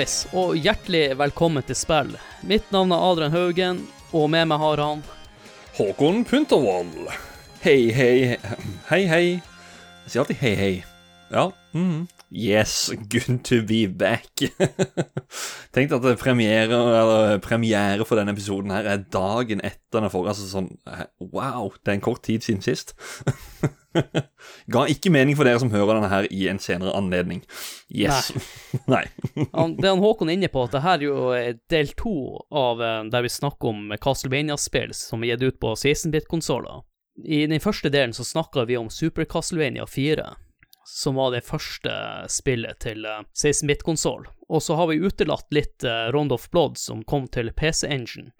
Hallais, og hjertelig velkommen til spill. Mitt navn er Adrian Haugen, og med meg har han Håkon Puntervold. Hei, hei. Hei, hei. Jeg sier alltid hei, hei. Ja. mhm. Yes, good to be back. Tenk at premiere, eller, premiere for denne episoden her er dagen etter den forrige. Altså sånn Wow, det er en kort tid siden sist. Ga ikke mening for dere som hører denne her i en senere anledning. Yes. Nei. Nei. Det han Håkon er inne på, at det her er jo eh, del to av eh, der vi snakker om Castlevania-spill som er gitt ut på 16-bit-konsoller. I den første delen så snakka vi om Super Castlevania 4 som var det første spillet til 16-bit-konsoll. Og så har vi utelatt litt uh, Round of Blood, som kom til PC Engine.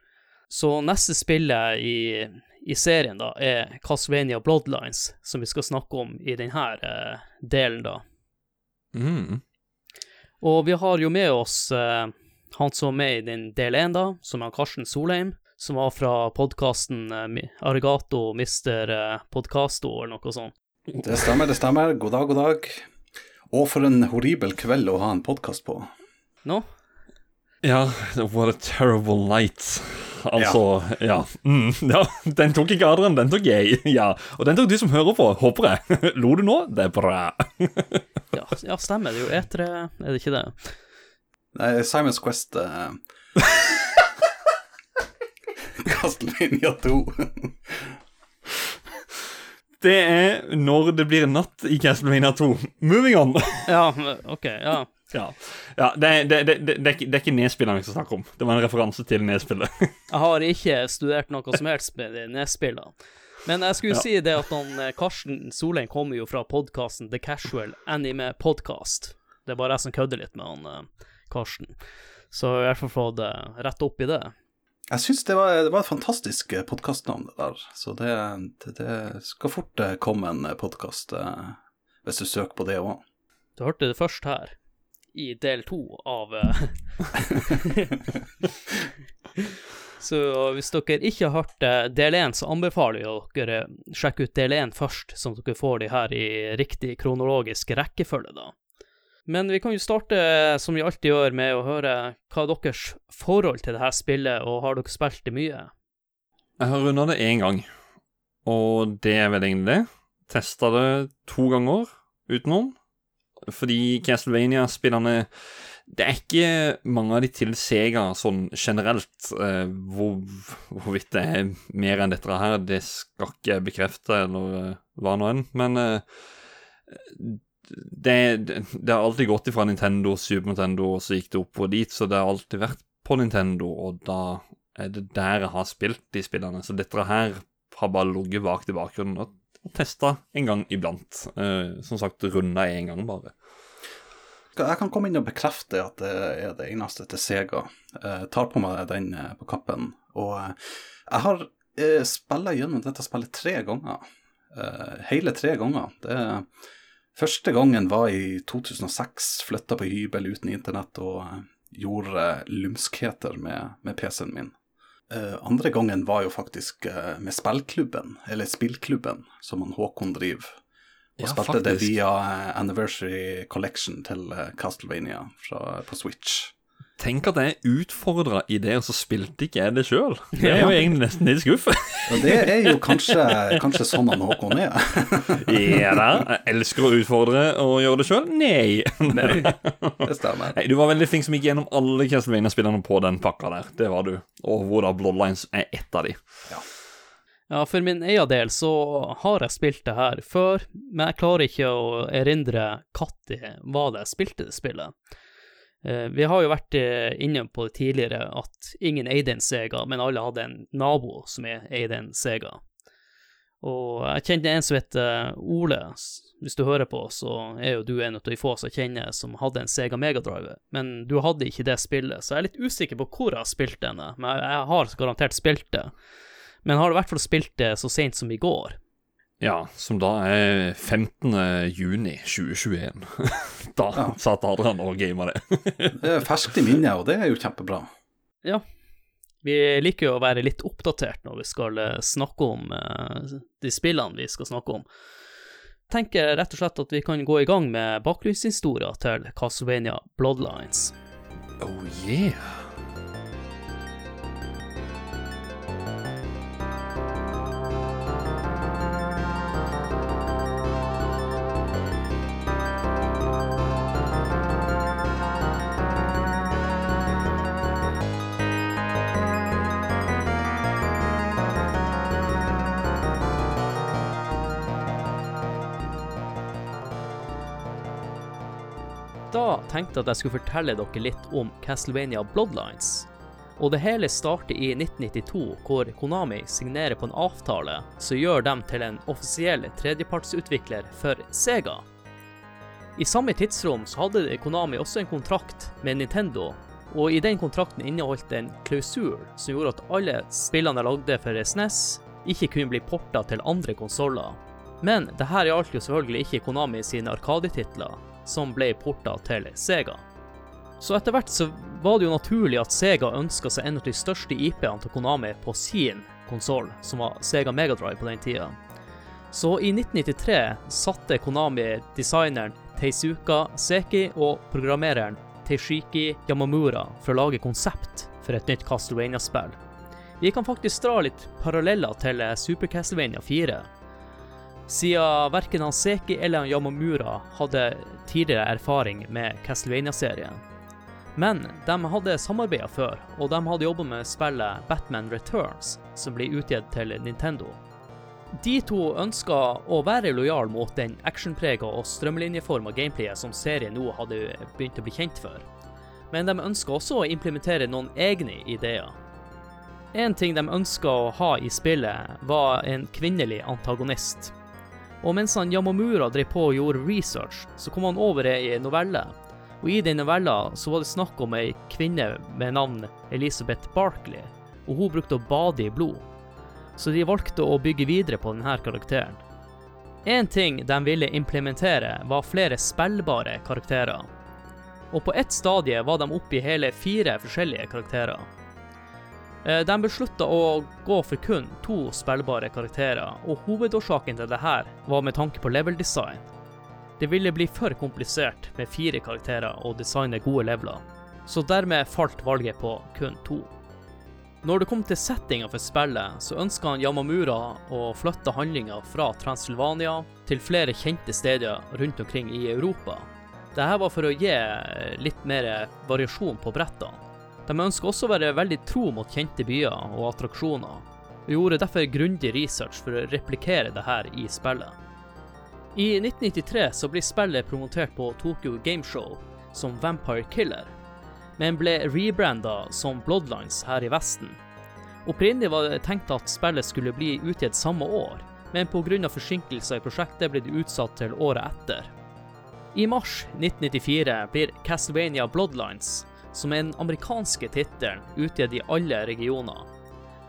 Så neste spillet i, i, serien da er Castlevania Bloodlines, som vi skal snakke om i denne uh, delen, da. Mm. Og vi har jo med oss han som er med i den del én, da, som er Karsten Solheim. Som var fra podkasten Arigato Mister Podcasto, eller noe sånt. Det stemmer, det stemmer. God dag, god dag. Og for en horribel kveld å ha en podkast på. Nå? Ja, what a terrible night. Altså, ja. Ja. Mm, ja. Den tok ikke Adrian, den tok jeg. Ja. Og den tok du som hører på, håper jeg. Lo du nå? Det er bra. ja, ja, stemmer. Det er jo E3, er det ikke det? Nei, Simons Quest uh... Castlevania 2. Det er når det blir natt i Castlevania 2. Moving on. ja, ok, ja. Ja, ja det, det, det, det, er ikke, det er ikke nedspillene vi skal snakke om. Det var en referanse til nedspillet. jeg har ikke studert noe som helst med nedspillene. Men jeg skulle ja. si det at han, eh, Karsten Solheim kommer jo fra podkasten The Casual Anime Podcast. Det er bare jeg som kødder litt med han eh, Karsten. Så jeg i hvert fall fått uh, rett opp i det. Jeg syns det, det, var et fantastisk eh, podkastnavn, det der. Så det, det, det, skal fort eh, komme en podkast eh, hvis du søker på det òg. Du hørte det først her, i del to av Så hvis dere ikke har hørt del én, så anbefaler jeg dere sjekke ut del én først, sånn at dere får de her i riktig kronologisk rekkefølge, da. Men vi kan jo starte, som vi alltid gjør, med å høre hva er deres forhold til dette spillet, og har dere spilt det mye? Jeg har runda det én gang, og det er vel egentlig det. Testa det to ganger utenom. Fordi Castlevania-spillerne Det er ikke mange av de til Sega sånn generelt. Eh, hvor, hvorvidt det er mer enn dette her, det skal ikke jeg bekrefte, eller eh, hva nå enn. Men eh, det, det, har alltid gått ifra Nintendo, Super Nintendo, og så gikk det oppover dit, så det har alltid vært på Nintendo, og da er det der jeg har spilt de spillene. Så dette her har bare ligget bak i bakgrunnen og, og testa en gang iblant. Uh, som sagt, runda én gang, bare. Jeg kan komme inn og bekrefte at det er det eneste til Sega. Jeg tar på meg den eh, på kappen. Og eh, jeg har spilla gjennom dette spillet tre ganger. Hele tre ganger. Det er Første gangen var i 2006. Flytta på hybel uten internett og uh, gjorde lumskheter med, med PC-en min. Uh, andre gangen var jo faktisk med spillklubben, eller spillklubben, som han Håkon driver. Og ja, spilte faktisk. det via Anniversary Collection til Castlevania fra, på Switch. Tenk at jeg er utfordra i det, og så spilte ikke jeg det sjøl. Det er jo egentlig nesten litt skuffet. Og det er jo kanskje, kanskje sånn han Håkon er. ja da. Jeg elsker å utfordre og gjøre det sjøl. Nei. Nei. Det stemmer. Nei, du var veldig flink som gikk gjennom alle Castlevania-spillerne på den pakka der. Det var du. Og hvor da Bloodlines er ett av de. Ja. Ja, for min egen del så har jeg spilt det her før, men jeg klarer ikke å erindre når var det jeg spilte det spillet. Eh, vi har jo vært eh, inne på det tidligere at ingen eide en Sega, men alle hadde en nabo som eide en Sega. Og jeg kjente en som heter eh, Ole. Hvis du hører på, så er jo du en av de få som kjenner som hadde en Sega Megadrive. Men du hadde ikke det spillet, så jeg er litt usikker på hvor jeg har spilt denne. Men jeg har garantert spilt det. Men har i hvert fall spilt det så sent som i går. Ja, som da er 15. juni 2021. da ja. satt Adrian og gama det. det er ferskt i minnet, og det er jo kjempebra. Ja. Vi liker jo å være litt oppdatert når vi skal eh, snakke om uh, de spillene vi skal snakke om. Tenker rett og slett at vi kan gå i gang med bakgrunnshistoria til Castlevania Bloodlines. Oh yeah. Tenkte at jeg skulle fortelle dere litt om Castlevania Bloodlines. Og det hele starter i 1992, hvor Konami signerer på en avtale som gjør dem til en offisiell tredjepartsutvikler for Sega. I samme tidsrom så hadde Konami også en kontrakt med Nintendo, og i den kontrakten inneholdt en klausul som gjorde at alle spillene de lagde for SNES, ikke kunne bli porta til andre konsoller. Men det her gjaldt jo selvfølgelig ikke Konami sine arkadetitler, som ble porta til Sega. Så etter hvert så var det jo naturlig at Sega ønska seg en av de største IP-ene til Konami på sin konsoll, som var Sega Megadrive på den tida. Så i 1993 satte Konami designeren Teisuka Seki og programmereren Teishiki Yamamura for å lage konsept for et nytt Castlevania-spill. Vi kan faktisk dra litt paralleller til Super Castlevania 4, siden verken han Seki eller han Yamamura hadde tidligere erfaring med Castlevania-serien. Men de hadde samarbeida før, og de hadde jobba med spillet Batman Returns, som ble utgitt til Nintendo. De to ønska å være lojal mot den actionprega og strømlinjeforma gameplayet som serien nå hadde begynt å bli kjent for. Men de ønska også å implementere noen egne ideer. En ting de ønska å ha i spillet, var en kvinnelig antagonist. Og mens han Yamamura drev på og gjorde research, så kom han over ei novelle. Og i den novella så var det snakk om ei kvinne med navn Elizabeth Barkley, og hun brukte å bade i blod. Så de valgte å bygge videre på denne karakteren. En ting de ville implementere, var flere spillbare karakterer. Og på ett stadie var de oppe i hele fire forskjellige karakterer. Eh, De beslutta å gå for kun to spillbare karakterer, og hovedårsaken til dette var med tanke på level design. Det ville bli for komplisert med fire karakterer å designe gode leveler, så dermed falt valget på kun to. Når det kom til settinga for spillet, så ønska han Yamamura å flytte handlinga fra Transylvania til flere kjente steder rundt omkring i Europa. Dette var for å gi litt mer variasjon på brettene. De ønsker også å være veldig tro mot kjente byer og attraksjoner, og gjorde derfor grundig research for å replikere det her i spillet. I 1993 så blir spillet promotert på Tokyo Game Show som Vampire Killer, men ble rebranda som Bloodlines her i Vesten. Opprinnelig var det tenkt at spillet skulle bli utgitt samme år, men pga. forsinkelser i prosjektet ble det utsatt til året etter. I mars 1994 blir Castlevania Bloodlines som er den amerikanske tittelen utgitt i alle regioner.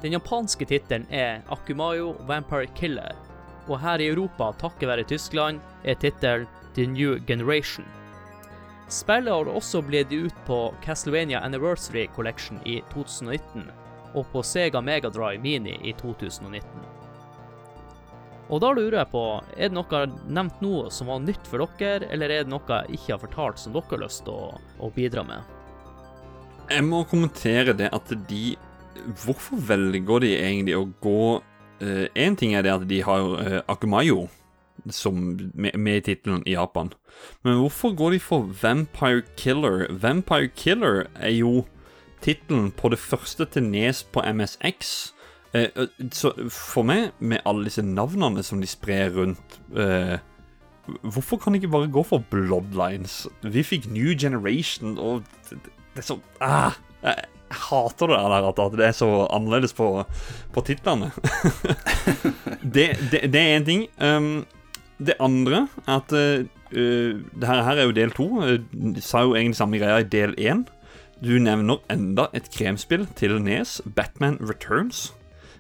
Den japanske tittelen er Akumayo Vampire Killer, og her i Europa, takket være Tyskland, er tittelen The New Generation. Spillet har også blitt ut på Castlevania Anniversary Collection i 2019, og på Sega Megadrive Mini i 2019. Og da lurer jeg på, er det noe nevnt nå som var nytt for dere, eller er det noe jeg ikke har fortalt som dere har lyst til å, å bidra med? Jeg må kommentere det at de Hvorfor velger de egentlig å gå Én ting er det at de har uh, Akumayo som, med i tittelen i Japan. Men hvorfor går de for Vampire Killer? Vampire Killer er jo tittelen på det første til Nes på MSX. Eh, eh, så for meg, med alle disse navnene som de sprer rundt eh, Hvorfor kan de ikke bare gå for Bloodlines? Vi fikk New Generation, og det, er så ah, jeg, hater det der at, det er så annerledes på, på titlene. det, det, det er én ting. Um, det andre er at uh, det her, her er jo del to. Du sa jo egentlig samme greia i del én. Du nevner enda et kremspill til Nes, Batman Returns.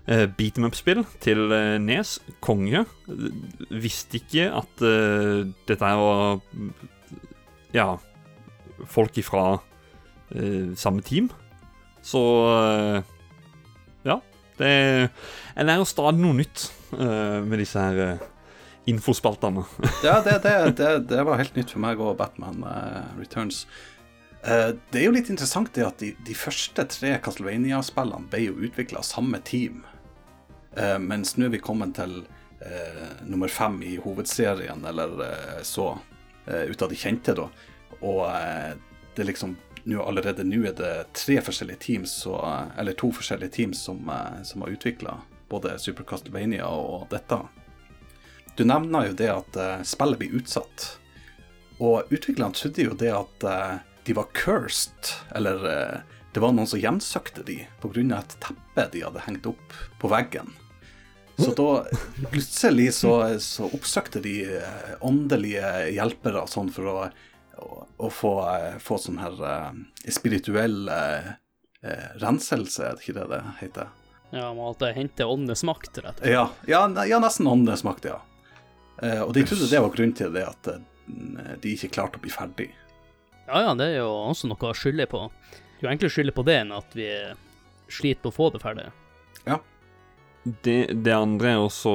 Uh, Beat em up-spill til uh, Nes, konge. Visste ikke at uh, dette her var Ja, folk ifra uh, samme team. Så uh, Ja. Det En lærer stadig noe nytt uh, med disse her infospaltene. ja, det, det, det, det, var helt nytt for meg og Batman Returns. Eh, det er jo litt interessant det at de, de første tre Castlevania-spillene ble jo utvikla av samme team. Uh, mens nå er vi kommet til uh, nummer fem i hovedserien, eller uh, så, eh, ut av de kjente, da. Og eh, det liksom nå allerede nå er det tre forskjellige teams, så, eller to forskjellige teams som, eh, som har utvikla både Super Castlevania og dette. Du nevner jo det at eh, spillet blir utsatt. Og utviklerne trodde jo det at eh, de var cursed, eller det var noen som hjemsøkte de pga. et teppe de hadde hengt opp på veggen. Så da plutselig så, så oppsøkte de åndelige hjelpere sånn for å, å, å få, eh, få sånn her eh, spirituell eh, renselse, er det ikke det det heter? Ja, man måtte hente åndenes makt, rett og slett. Ja, ja, ja nesten åndenes makt, ja. Eh, og de trodde det var grunnen til det at de ikke klarte å bli ferdig. Ja ja, det er jo også noe å skylde på. Det er jo enklere å skylde på det enn at vi sliter på å få det ferdig. Det, det andre er også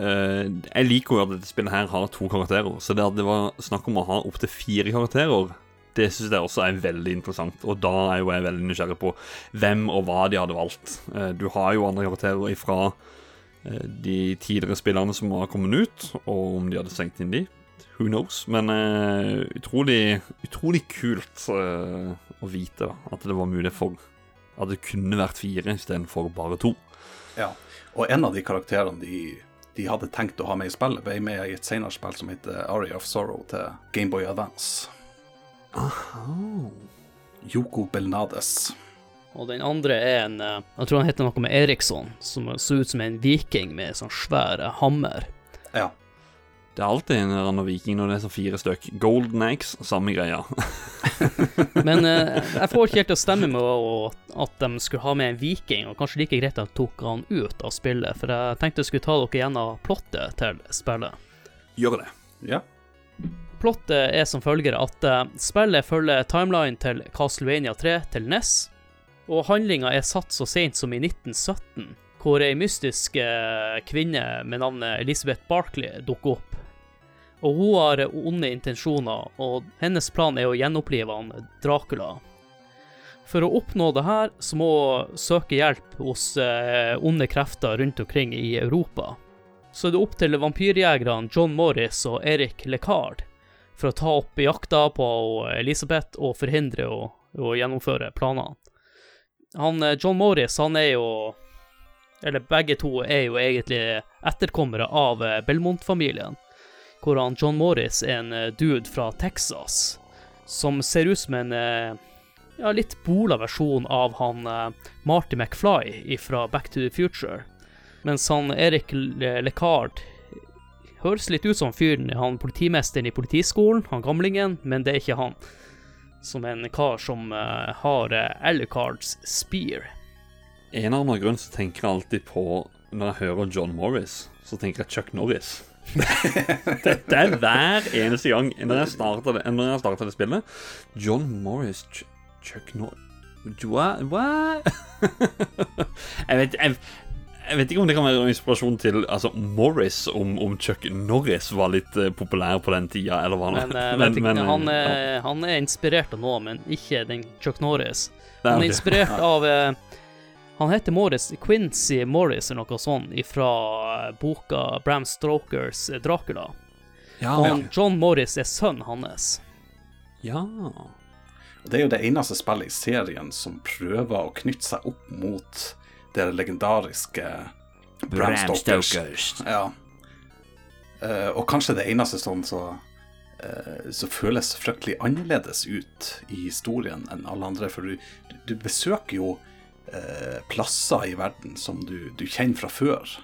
Jeg liker jo at dette spillet her har to karakterer. Så det at det var snakk om å ha opptil fire karakterer, det syns jeg også er veldig interessant. Og da er jo jeg veldig nysgjerrig på hvem og hva de hadde valgt. Eh, du har jo andre karakterer ifra eh, de tidligere spillerne som har kommet ut, og om de hadde senkt inn de. Who knows? Men uh, utrolig, utrolig kult uh, å vite da, at det var mulig for At det kunne vært fire istedenfor bare to. Ja. Og en av de karakterene de, de hadde tenkt å ha med i spillet, ble med i et senere spill som heter Aria of Sorrow til Gameboy Advance. Yoko Belnades. Og den andre er en eh, Jeg tror han heter noe med Eriksson, som så ut som en viking med sånn svær hammer. Ja. Det er alltid en eller annen viking når det er så fire stykk. Golden Eggs, samme greia. Men eh, jeg får ikke helt til å stemme med å, at de skulle ha med en viking, og kanskje like greit at de tok han ut av spillet, for jeg tenkte jeg skulle ta dere gjennom plottet til spillet. Gjør det. ja. Plottet er som følger at eh, spillet følger timeline til Castlevania 3 til NES, og handlinga er satt så sent som i 1917, hvor ei mystisk eh, kvinne med navnet Elizabeth Barkley dukker opp. Og hun har onde intensjoner, og hennes plan er å gjenopplive han Dracula. For å oppnå det her, så må hun søke hjelp hos eh, onde krefter rundt omkring i Europa. Så er det opp til vampyrjegerne John Morris og Eric Lecard for å ta opp jakta på Elisabeth og forhindre å, å gjennomføre planene. Han, eh, John Morris han er jo Eller begge to er jo egentlig etterkommere av eh, Belmont-familien. Hvor han John Morris er en eh, dude fra Texas som ser ut som en eh, ja, litt bola versjon av han Marty McFly fra Back to the Future. Mens han Erik Lecard høres litt ut som fyren, han politimesteren i politiskolen, han gamlingen, men det er ikke han. Som en kar som har Alucards spear. En eller annen grunn så tenker jeg alltid på Når jeg hører John Morris, så tenker jeg Chuck Norris. det, det er hver eneste gang når jeg starter det, når jeg starter det spillet. John Morris, Ch Chuck Norris? Hva? jeg, vet, jeg, jeg vet ikke om det kan være inspirasjon til altså, Morris, om, om Chuck Norris var litt uh, populær på den tida, eller hva Men, eh, men, ikke, han, er, han er inspirert av noe, men ikke den Chuck Norris. Han er inspirert av eh, Han heter Morris, Quincy Morris eller noe sånt, fra boka Bram Stokers eh, Dracula. ja, Og ja. John Morris er sønnen hans. ja. Det er jo det eneste spillet i serien som prøver å knytte seg opp mot det legendariske Bram Stokers. Ja. Uh, og kanskje det eneste sånn så, eh, som føles fryktelig annerledes ut i historien enn alle andre. For du, du, du besøker jo eh, plasser i verden som du, du kjenner fra før.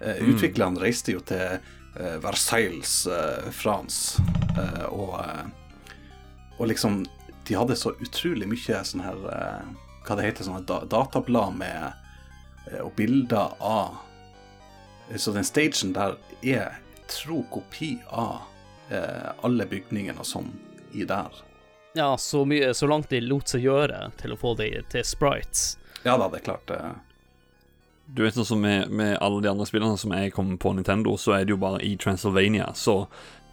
Eh, Utviklerne reiste jo til eh, Versailles, eh, France, eh, og, og liksom De hadde så utrolig mye sånn her Hva det heter, sånne da, datablad med og bilder av Så den stagen der er tro kopi av eh, alle bygningene og sånn i der. Ja, så, mye, så langt de lot seg gjøre til å få de til sprites. Ja da, det er klart. Eh, Du vet altså, med, med alle de andre spillene som jeg kommer på Nintendo, så er det jo bare i Transylvania. Så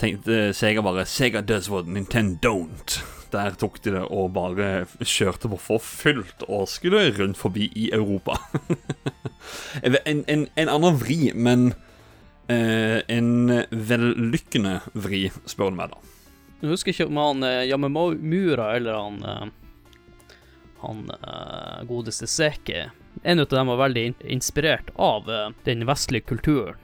tenkte Sega bare Sega does what Nintendo don't. Der tok de det og bare kjørte på for fullt og skulle rundt forbi i Europa. en, en, en annen vri, men eh, en vellykkende vri, spør du meg, da. Jeg husker ikke om han eh, Yamamura eller han eh, Han eh, godeste Seki En av dem var veldig inspirert av den vestlige kulturen.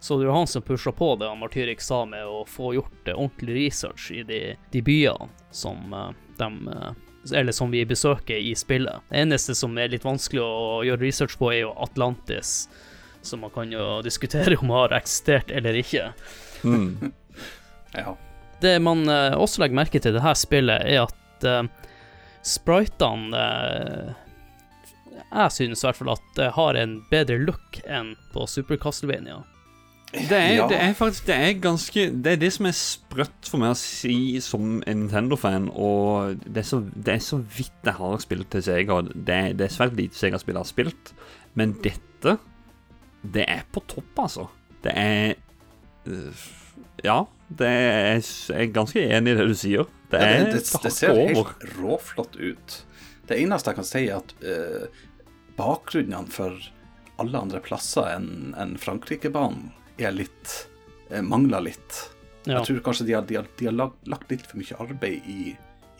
Så det var han som pusha på det han Martyrik sa med å få gjort ordentlig research i de, de byene som de Eller som vi besøker i spillet. Det eneste som er litt vanskelig å gjøre research på, er jo Atlantis. Så man kan jo diskutere om det har eksistert eller ikke. Mm. Ja. Det man eh, også legger merke til i dette spillet, er at uh, spritene uh, Jeg synes i hvert fall at det har en bedre look enn på Super Castlevania. Det er, Ja. det er faktisk Det er ganske Det er det som er sprøtt for meg å si som en Nintendo-fan, og det er, så, det er så vidt jeg har spilt til Sega. Det det er svært lite Sega-spill jeg har spilt, men dette Det er på topp, altså. Det er Ja, er, jeg er ganske enig i det du sier. Det Ja, er det, det, det ser over. helt råflott ut. Det eneste jeg kan si, er at uh, bakgrunnene for alle andre plasser enn enn Frankrikebanen er litt uh, Mangler litt. Ja. Jeg tror kanskje de har, de har, de har lagt, lagt litt for mye arbeid i,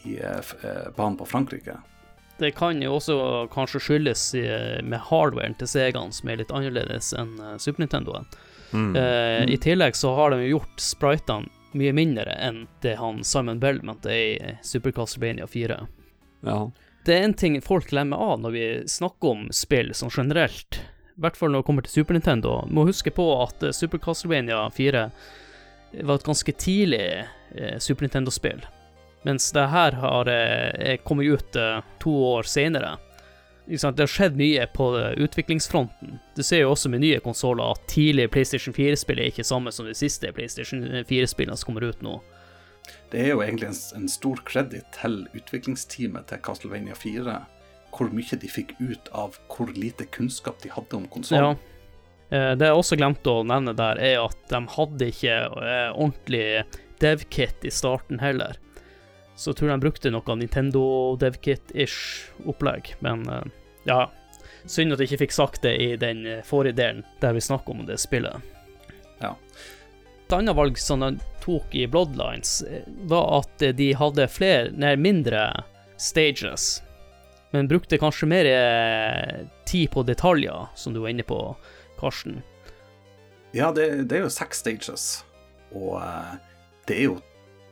i uh, eh, banen på Frankrike. Det kan jo også kanskje skyldes med hardwaren til Segaen, som er litt annerledes enn eh, Super Nintendoen. Mm. Eh, I tillegg så har de gjort spritene mye mindre enn det han Simon Bell mente i Super Castlevania 4. Ja. Det er en ting folk glemmer av når vi snakker om spill sånn generelt, i hvert fall når det kommer til Super Nintendo. Må huske på at eh, Super Castlevania 4 var et ganske tidlig eh, Super Nintendo-spill, mens det her har eh, kommet ut eh, to år senere. Det har skjedd mye på eh, utviklingsfronten. Du ser jo også med nye konsoller at tidligere PlayStation 4-spill er ikke samme som de siste PlayStation 4-spillene som kommer ut nå. Det er jo egentlig en, en stor kreditt til utviklingsteamet til Castlevania 4, hvor mye de fikk ut av hvor lite kunnskap de hadde om konsollen. Ja. Det jeg også glemte å nevne der, er at de hadde ikke ordentlig dev-kit i starten heller. Så tror jeg de brukte noe Nintendo devkit-ish opplegg, men eh, ja. Synd at jeg ikke fikk sagt det i den eh, forrige delen der vi snakker om det spillet. Ja. Et annet valg som de tok i Bloodlines, eh, var at de hadde flere, nei, mindre stages, men brukte kanskje mer tid på detaljer, som du var inne på, Karsten. Ja, det, det er jo seks stages, og det er jo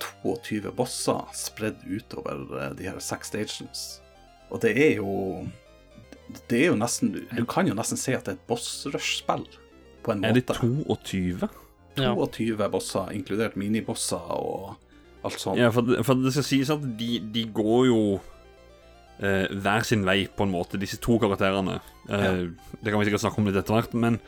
22 bosser spredd utover eh, de her seks stages. Og det er jo Det er jo nesten Du kan jo nesten si at det er et boss-rush-spill, på en måte. Er det måte. 22? Ja. 22 bosser, inkludert minibosser og alt sånt. Ja, for, for det skal sies at de, de går jo eh, hver sin vei, på en måte, disse to karakterene. Eh, Det kan vi sikkert snakke om litt etter hvert, men,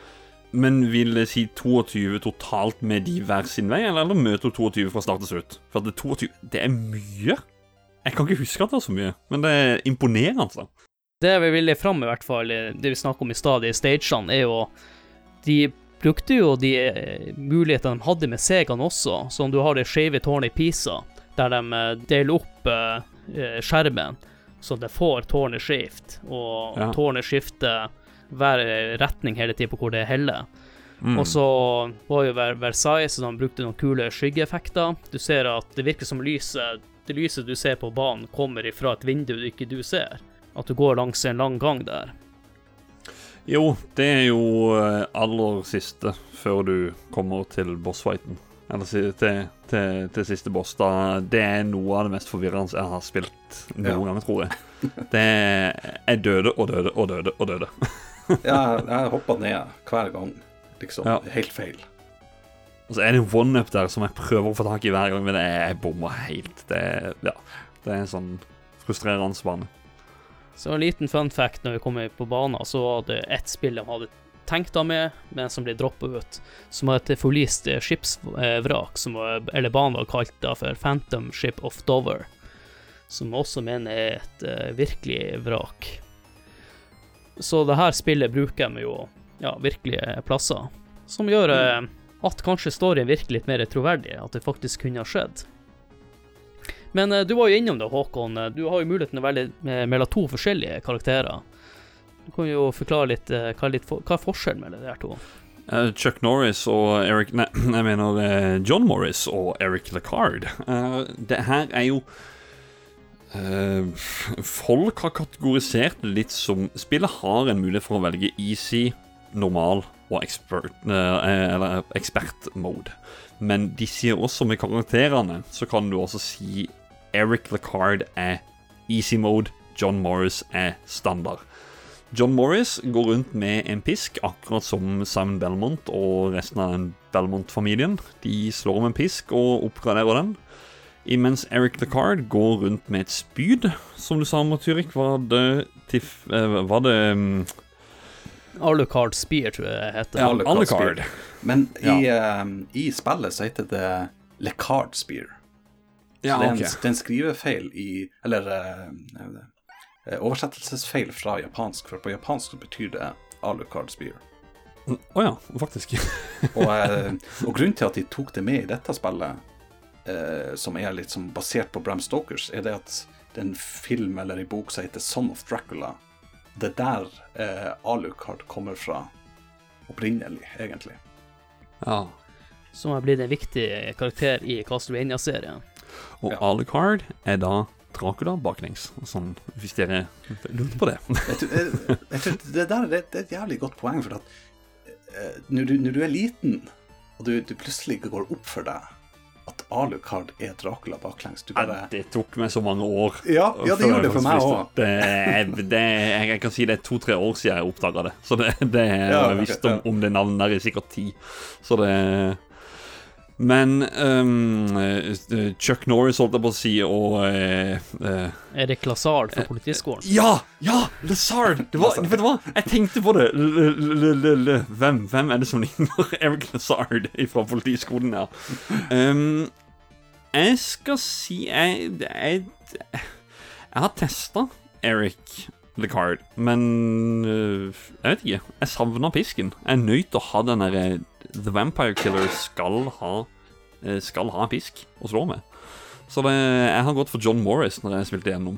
men vil det si 22 totalt med de hver sin vei, eller, eller møter du 22 fra start til slutt? For at det, 22, det er mye. Jeg kan ikke huske at det er så mye, men det er imponerende. altså. Det vi ville fram i hvert fall, det vi snakker om i stad, de stagene, er jo De brukte jo de eh, mulighetene de hadde med Segaen også, som du har det skeive tårnet i Pisa, der de eh, deler opp eh, skjermen så det får tårnet skift, og Ja. tårnet skifter hver retning hele tiden på hvor det heller. Mm. Og så var jo Versailles, så de brukte noen kule skyggeeffekter. Du ser at det virker som lyset Det lyset du ser på banen, kommer ifra et vindu du ikke du ser. At du går langs en lang gang der. Jo, det er jo eh, aller siste før du kommer til bossfighten. Eller til, til, til siste boss. Da, det er noe av det mest forvirrende jeg har spilt noen Ja. gang, tror jeg. Det er Jeg døde og døde og døde og døde. Jeg, jeg hoppa ned hver gang, liksom. Ja. Helt feil. Og så er det en one-up der som jeg prøver å få tak i hver gang, men det jeg bommer helt. Det, er- ja, det er en sånn frustrerende bane. Så en liten fun fact når vi kommer på banen, så var det ett spill de hadde tenkt av med, men som ble droppa ut. Som var et forlist eh, skipsvrak, som var, eller banen var kalt da for Phantom Ship of Dover. Som også mener er et eh, virkelig vrak. Så det her spillet bruker de jo ja, virkelige plasser. Som gjør mm. at kanskje storyen virker litt mer troverdig, at det faktisk kunne ha skjedd. Men eh, du var jo innom det, Håkon. Du har jo muligheten å velge eh, mellom to forskjellige karakterer. Du kan jo forklare litt hva er, litt hva er forskjellen mellom de her to. Chuck Norris og Eric Nei, jeg mener John Morris og Eric LeCard. Eh, det her er jo Folk har kategorisert det litt som Spillet har en mulighet for å velge easy, normal og expert, eh, eller expert-mode. Men de sier også med karakterene så kan du også si Eric LeCard er easy mode, John Morris er standard. John Morris går rundt med en pisk, akkurat som Simon Belmont og resten av Belmont-familien. De slår med en pisk og oppgraderer den. Imens Eric the Card går rundt med et spyd, som du sa, Matyrik. Var det tiff... eh, Var det um, Alucard Spear, tror jeg det heter. Ja. Alucard Alucard? Men i, eh, i spillet så heter det LeCard Spear. Ja, så det er, en, okay. en skrivefeil i Eller eh, oversettelsesfeil fra japansk, for på japansk så betyr det Alucard Spear. Å ja, faktisk. Og, uh, og grunnen til at de tok det med i dette spillet, eh, som er litt som basert på Bram Stokers, er det at det er en film eller en bok som heter Son of Dracula. Det er der eh, Alucard kommer fra opprinnelig, egentlig. ja. Som har blitt en viktig karakter i Castlevania-serien. Og Ja. Alucard er da Dracula baklengs, sånn, hvis dere lurte på det. Jeg tror, jeg, jeg tror det der er, det er et jævlig godt poeng, for at eh, når, du, når du er liten, og du, du plutselig går opp for deg at Alucard er Dracula baklengs Du bare Det tok meg så mange år. Ja, ja det gjorde det for meg òg. visste. Jeg, kan si det er to-tre år siden jeg oppdaga det. Så det, det jeg Ja, okay, ok, visst om, om det navnet der i sikkert ti. Så det Men eh, Chuck Norris, holdt jeg på å si, og uh, uh, Erik Lazard fra Politiskolen. Ja! Ja! Lazard! Det var, vet du hva? Jeg tenkte på det. Hvem, hvem er det som ligner Erik Lazard fra politiskolen Ja. Um, jeg skal si Jeg, jeg, jeg har testa Eric LeCard, men jeg vet ikke. Jeg savner pisken. Jeg er nødt til å ha den derre The Vampire Killer skal ha eh, Skal ha en pisk å slå med. Så det, jeg har gått for John Morris når jeg spilte gjennom.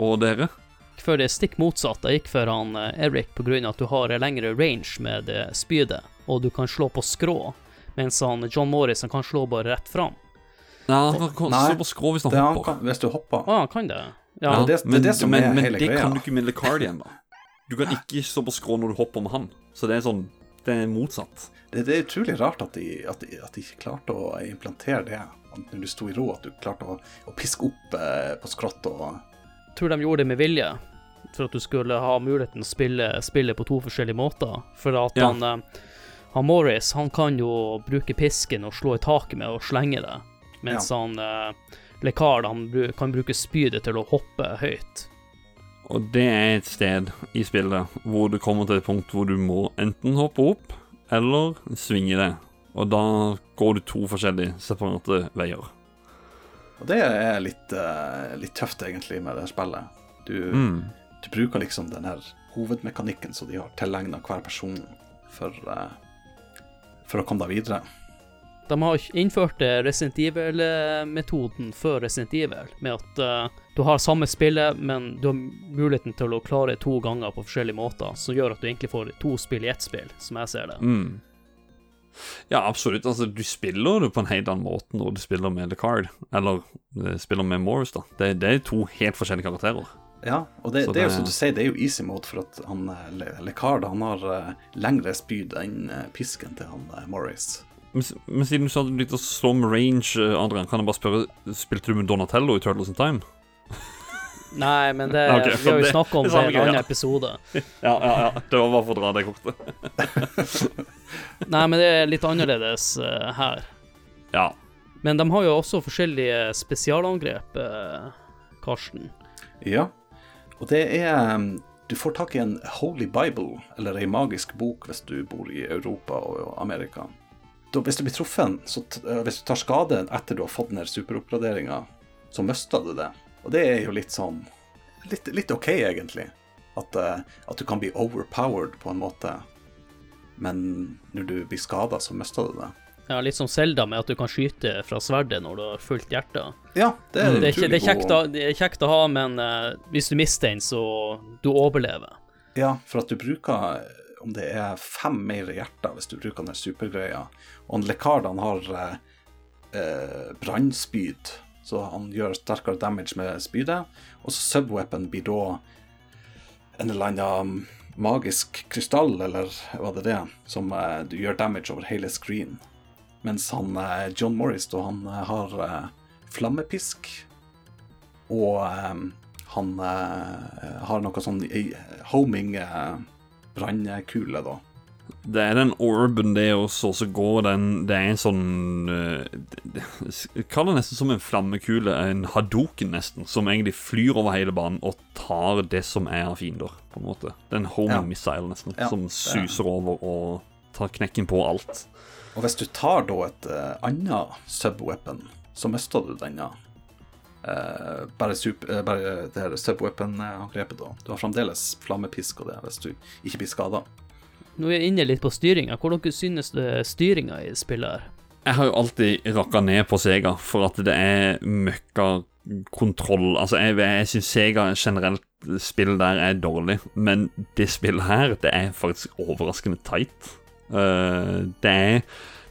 Og dere? Før for det stikk motsatt. Jeg gikk for han eh, Eric av at du har lengre range med spydet, og du kan slå på skrå, mens han John Morris han kan slå bare rett fram. Nei, han kan slå på skrå hvis han Det han hopper. kan, hvis du hopper. Å, han kan det? Ja. Ja, det- det er det som men, er men hele det greia. kan du ikke med Lecardian, da. Du kan ikke stå på skrå når du hopper med han. Så det er sånn Det er motsatt. Det, det er utrolig rart at de, at, de, at de ikke klarte å implantere det. Når du sto i ro, at du klarte å, å piske opp eh, på skrått og tror de gjorde det med vilje, for at du skulle ha muligheten å spille spille på to forskjellige måter. For at Ja. han, eh, han Morris han kan jo bruke pisken og slå i taket med og slenge det, mens han eh, Lekard han kan bruke spydet til å hoppe høyt. Og det er et sted i spillet hvor du kommer til et punkt hvor du må enten hoppe opp eller svinge det. Og da går du to forskjellige separate veier. Og det er litt, uh, litt tøft, egentlig, med det spillet. Du, Mm. du bruker liksom den her hovedmekanikken som de har tilegna hver person for, uh, for å komme deg videre. De har innført eh, Resident Evil-metoden før Resident Evil, med at eh, du har samme spillet, men du har muligheten til å klare to ganger på forskjellige måter, som gjør at du egentlig får to spill i ett spill, som jeg ser det. Mm. Ja, absolutt. Altså, du spiller det på en helt annen måte når du spiller med The Card, eller uh, spiller med Morris, da. Det, det er to helt forskjellige karakterer. Ja, og det, det, det er jo det- som du sier, det er jo easy mode, for at han eh, Le- Lecard han har uh, lengre spyd enn uh, pisken til han Morris. Men, men siden du sa du likte å slå med range, Adrian, kan jeg bare spørre Spilte du med Donatello i Turtles in Time? Nei, men det, okay, vi har jo snakka om det det i en annen annen episode. Ja, ja, ja. Det var bare for å dra det kortet. Nei, men det er litt annerledes uh, her. Ja. Men de har jo også forskjellige spesialangrep, uh, Karsten. Ja, og det er um, Du får tak i en Holy Bible, eller ei magisk bok, hvis du bor i Europa og Amerika. Da, hvis du blir truffet, så t eh, hvis du tar skade etter du har fått den her superoppgraderinga, så mister du det. Og det er jo litt sånn Litt, litt OK, egentlig. At, eh, at du kan bli overpowered på en måte. men når du blir skada, så mister du det. Ja, litt som Selda med at du kan skyte fra sverdet når du har fullt hjerte. Ja, det er Det er, det, er kjekt å, det er kjekt å ha, men uh, hvis du mister den, så du overlever. Ja, for at du bruker om det er fem mer hjerter hvis du bruker den supergreia. Og en Lekard han har eh, eh, brannspyd, så han gjør sterkere damage med spydet. Og så subweapon blir da en eller annen magisk krystall, eller hva det er, som uh, gjør damage over hele screen. Mens han uh, John Morris da, han uh, har flammepisk, og han har noe sånn homing brannkule, da. Det er den orben det også, så går den Det er en sånn Jeg kaller det- Kall det nesten som en flammekule, en hadoken nesten, som egentlig flyr over hele banen og tar det som er av fiender, på en måte. Det er en homing Ja. missile, nesten, Ja, som suser over og tar knekken på alt. Og hvis du tar da et uh, annet subweapon, så mister du denne. Uh, bare, super, uh, bare det her subweapon-angrepet, da. Du har fremdeles flammepisk og det, hvis du ikke blir skada. Nå er vi inne litt på styringa. Hvordan synes styringa i spillet her? Jeg har jo alltid rakka ned på Sega for at det er møkka kontroll. Altså, jeg, jeg syns Sega generelt spill der er dårlig, men det spillet her, det er faktisk overraskende tight. Uh, det er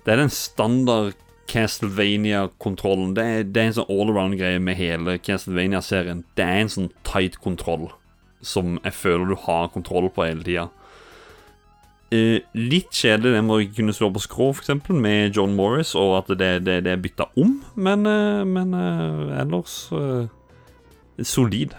Det er den standard Castlevania-kontrollen. Det, det er en sånn all-around-greie med hele Castlevania-serien. Det er en sånn tight kontroll som jeg føler du har kontroll på hele tida. Eh, litt kjedelig det med å kunne slå på skrå, f.eks., med John Morris, og at det, det, det er bytta om, men, eh, men eh, ellers solid.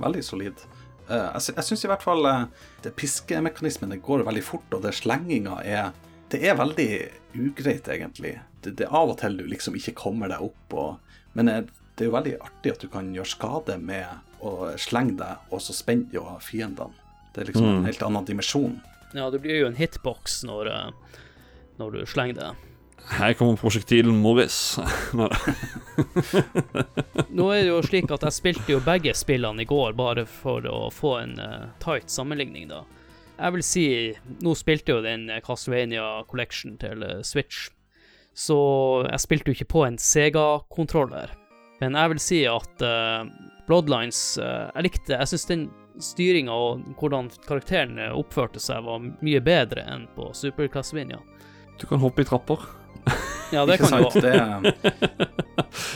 Veldig solid. Eh, jeg, sy syns i hvert fall uh, det piskemekanismen går veldig fort, og det slenginga er Det er veldig ugreit, egentlig. Det, det er av og til du liksom ikke kommer deg opp, og, men det er jo veldig artig at du kan gjøre skade med å slenge deg, og så spenne du fiendene. Det er liksom en helt annen dimensjon. Ja, det blir jo en hitbox når, eh, når du slenger det. Her kommer prosjektilen Morris. Nå er det jo slik at jeg spilte jo begge spillene i går, bare for å få en uh, tight sammenligning, da. Jeg vil si Nå spilte jo den eh, Castlevania Collection til Switch, så jeg spilte jo ikke på en Sega-kontroller. Men jeg vil si at uh, Bloodlines Jeg likte Jeg syns den styringa og hvordan karakteren eh, oppførte seg, var mye bedre enn på Super Castlevania. Du kan hoppe i trapper. Ja, det kan du sant? Det,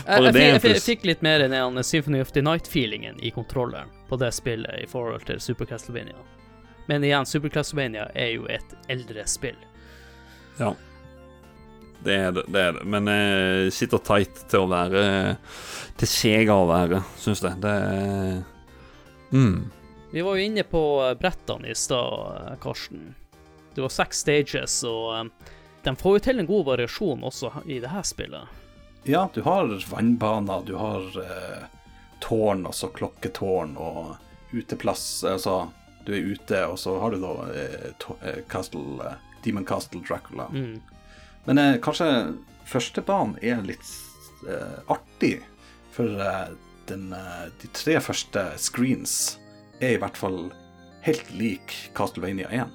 Jeg, jeg, jeg, jeg fikk litt mer enn Symphony of the Night-feelingen i kontrolleren på det spillet i forhold til Super Castlevania. Men igjen, Super Castlevania er jo et eldre spill. Ja. Det er det, det er det. Men eh, sitter tight til å være Til Sega å være, syns jeg. Det er mm. Vi var jo inne på eh, brettene i stad, eh, Karsten. Det var seks stages, og eh, de får jo til en god variasjon også i det her spillet. ja, du har vannbaner, du har eh, tårn, altså klokketårn, og uteplass. Altså, du er ute, og så har du da eh, Castle, eh, Demon Castle Dracula. Mm. Men kanskje første banen er litt artig, for den, de tre første screens er i hvert fall helt lik Castlevania 1.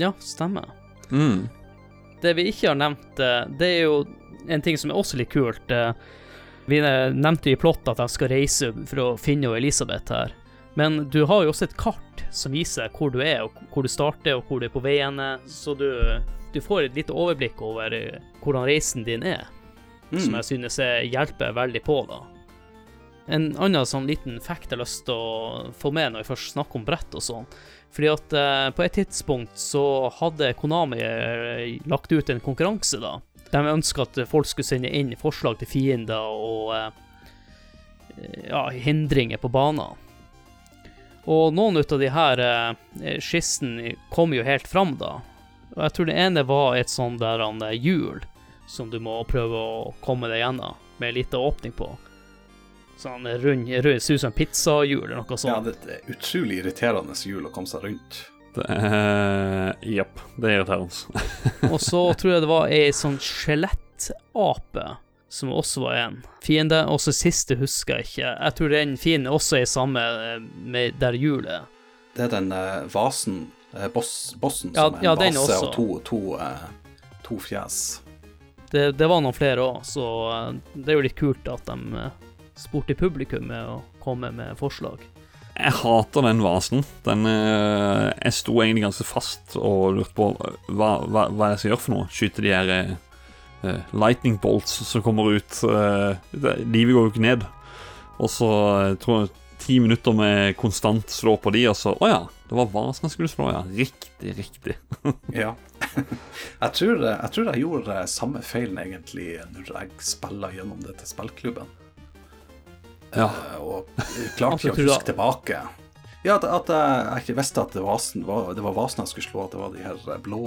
Ja, stemmer. Mm. Det vi ikke har nevnt, eh, det er jo en ting som er også litt kult. eh, Vi nevnte i plottet at jeg skal reise for å finne Elisabeth her. Men du har jo også et kart som viser hvor du er, og hvor du starter, og hvor du er på veiene. Så du, du får et lite overblikk over eh, hvordan reisen din er, som Mm. jeg synes hjelper veldig på, da. En annen sånn liten fact jeg har lyst til å få med når vi først snakker om brett og sånn. Fordi at eh, på et tidspunkt så hadde Konami eh, lagt ut en konkurranse, da. De ønska at folk skulle sende inn forslag til fiender og eh, ja, hindringer på banen. Og noen av de her eh, skissene kom jo helt fram, da. Og jeg tror det ene var et sånn der eh, hjul som du må prøve å komme deg gjennom, med ei lita åpning på. Sånn rund, rund ser ut som pizzahjul eller noe sånt. Ja, det er utrolig irriterende hjul å komme seg rundt. Det Jepp. Det er irriterende. Og så tror jeg det var ei sånn skjelettape som også var en fiende. Og så siste husker jeg ikke. Jeg tror den fienden også er samme eh, med der hjulet. Det er den uh, vasen uh, boss, bossen Ja, som er en ja, vase også. og to, to, to fjes. Det, det var noen flere òg, så det er jo litt kult at de spurte publikum med å komme med forslag. Jeg hater den vasen. Den, eh, jeg sto egentlig ganske fast og lurte på hva, hva, hva jeg skal gjøre for noe. Skyte de her eh, lightning bolts som kommer ut. Uh, det, livet går jo ikke ned. Og så jeg tror jeg ti minutter med konstant slå på de, og så Å ja, det var vasen jeg skulle slå, ja. Riktig, riktig. Ja. jeg, tror, jeg tror jeg gjorde samme feilen egentlig når jeg spilla gjennom det til spillklubben. Ja. Eh, Og klarte Altså, ikke å huske du- huske tilbake. Ja, at, at jeg, ikke visste at det var, vasen, var, det var vasen jeg skulle slå, at det var de her blå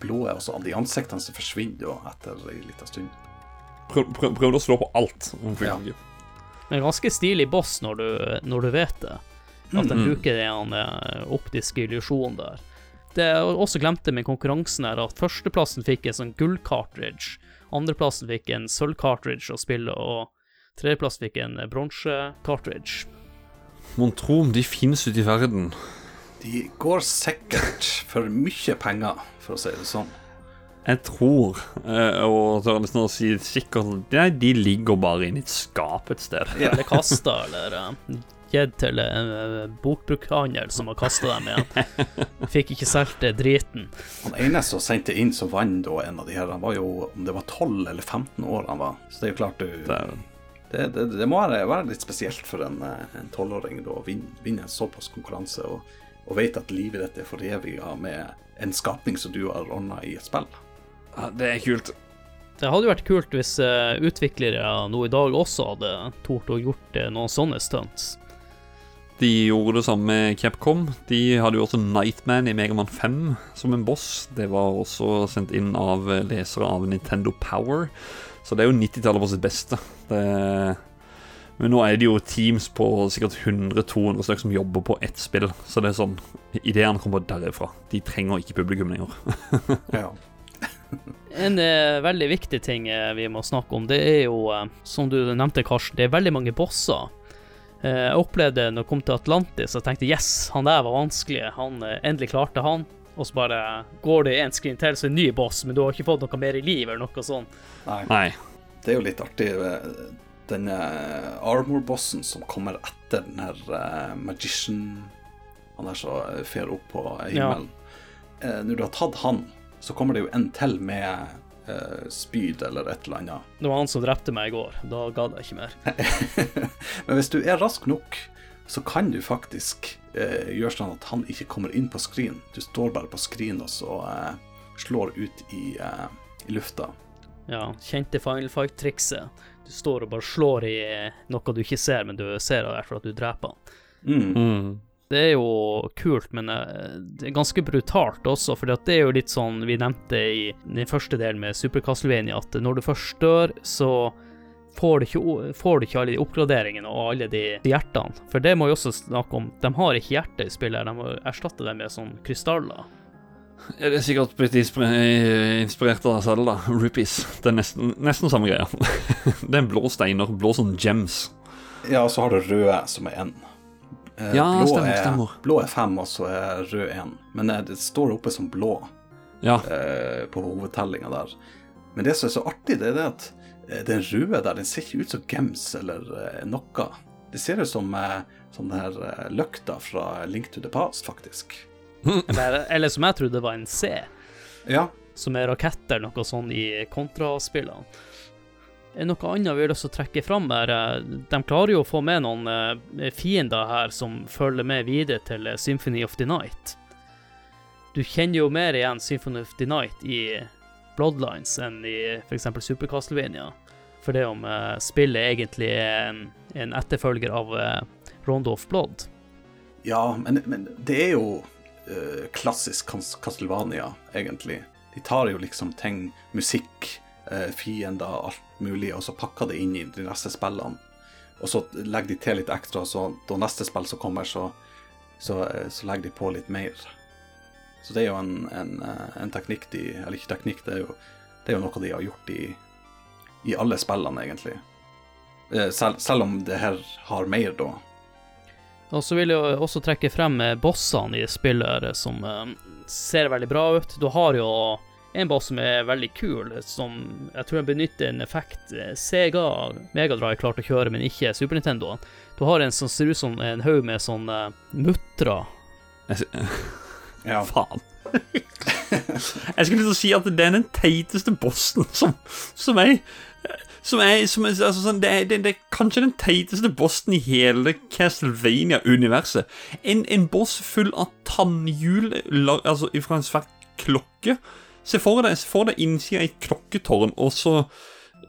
blå, og så de ansiktene som forsvinner da etter en liten stund. Prøv, prøv, prøvde å slå på alt. Ja. Men ganske stilig boss når du, når du vet det. At den Mm. bruker den eh, optiske illusjonen der. Det jeg også glemte med konkurransen, er at førsteplassen fikk en sånn gull-cartridge. Andreplassen fikk en sølv-cartridge å spille, og tredjeplass fikk en eh, bronse-cartridge. Mon tro om de finnes ute i verden. De går sikkert for mye penger, for å si det sånn. Jeg tror, eh, og tør nesten å si sikkert Nei, de ligger bare inni et skap et sted. Ja. Eller kasta, eller eh, gitt til en bokbrukkhandel som har kasta dem igjen. Fikk ikke solgt driten. Han ene som sendte inn som vant en av de her, han var jo om det var 12 eller 15 år han var. Så det er jo klart du Det Det, det, må være, være litt spesielt for en eh, tolvåring å vinne, vinne en såpass konkurranse og, og vite at livet ditt er foreviga med en skapning som du har ordna i et spill. ja, det er kult. Det hadde jo vært kult hvis eh, utviklere nå i dag også hadde tort å gjort eh, noen sånne stunts. De gjorde det samme med Capcom. De hadde jo også Nightman i Megaman 5 som en boss. Det var også sendt inn av lesere av Nintendo Power. Så det er jo 90-tallet på sitt beste. Det... Men nå er det jo teams på sikkert 100-200 stykker som jobber på ett spill. Så det er sånn Ideene kommer derifra. De trenger ikke publikum lenger. Ja. En eh, veldig viktig ting eh, vi må snakke om, det er jo, eh, som du nevnte, Karsten, det er veldig mange bosser. Eh, jeg opplevde når jeg kom til Atlantis, jeg tenkte yes, han der var vanskelig. Han eh, endelig klarte han. Og så bare går det en screen til, så er det en ny boss, men du har ikke fått noe mer i liv eller noe sånt. Nei, Nei. det er jo litt artig. eh, Denne armor-bossen som kommer etter den her eh, magician Han der som eh, fer opp på himmelen. Eh, når du har tatt han, så kommer det jo en til med eh, spyd eller et eller annet. Det var han som drepte meg i går. Da gadd jeg ikke mer. Men hvis du er rask nok, så kan du faktisk eh, gjøre sånn at han ikke kommer inn på skrin. Du står bare på skrin og så eh, slår ut i, eh, i lufta. Ja, kjente Final Fight-trikset. Du står og bare slår i eh, noe du ikke ser, men du ser det derfor at du dreper han. Mm. Mm. Det er jo kult, men eh, det er ganske brutalt også, for det er jo litt sånn vi nevnte i den første delen med Super Castlevania, at når du først dør, så får du, ikke, får du ikke alle de oppgraderingene og alle de hjertene. For det må vi også snakke om. De har ikke hjerte i spillet, de må erstatte det med sånn krystaller. Ja, det er sikkert blitt inspirert av Zelda. Rupees. Det er nesten, nesten samme greia. det er en blå steiner. Blå sånn gems. Ja, og så har du røde, som er én. Eh, Ja, blå, stemmer, er, stemmer. blå er fem, og så er rød én. Men eh, det står oppe som blå Ja. eh, på hovedtellinga der. Men det som er så artig, det er det at den røde der, den ser ikke ut som gems eller eh, noe. Det ser ut som, eh, som den her eh, løkta fra Link to the Past, faktisk. Eller, eller som jeg trodde var en C, Ja, som er raketter, noe sånt i kontraspillene. Er Noe annet vi har lyst til å trekke fram eh, De klarer jo å få med noen eh, fiender her som følger med videre til eh, Symphony of the Night. Du kjenner jo mer igjen Symphony of the Night i Bloodlines enn i f.eks. Super Castlevania. For det om uh, spillet egentlig er en, en etterfølger av uh, Rondo of Blood. ja men, men det er jo uh, klassisk Castlevania, egentlig. De tar jo liksom ting, musikk, uh, fiender, alt mulig, og så pakker det inn i de neste spillene. Og så legger de til litt ekstra, så da neste spill som kommer, så, så, eh, så legger de på litt mer. Så det er jo en, en, eh, en teknikk de Eller ikke teknikk, det er jo, det er jo noe de har gjort i, i alle spillene, egentlig. Sel, Selv, om det her har mer, da. Og så vil jeg også trekke frem eh, bossene i spillet som eh, ser veldig bra ut. Du har jo en boss som er veldig kul, som jeg tror den benytter en effekt eh, Sega Megadrive klarte å kjøre, men ikke Super Nintendo. Du har en som ser ut som en haug med sånne muttrer. Jeg, s- Ja. faen. jeg skulle til å si at det er den teiteste bossen som, som er som er, som er altså sånn, det, er, det, det er kanskje den teiteste bossen i hele Castlevania-universet. En, en boss full av tannhjul altså fra en svær klokke. Se for deg, se for deg innsida i et klokketårn, og så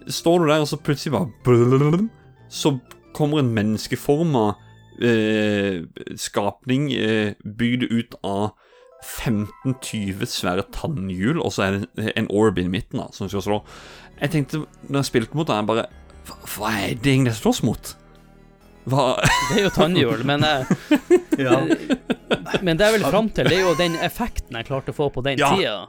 står du der, og så plutselig bare Så kommer en menneskeforma eh, skapning eh, bygd ut av 15-20 svære tannhjul, og så er det en orb i midten da, som skal slå. Jeg tenkte, når jeg spilte mot den, jeg bare Hva, hva er det egentlig jeg slåss mot? Hva Det er jo tannhjul, men, eh, Ja. men det er vel fram til Det er jo den effekten jeg klarte å få på den Ja. tida.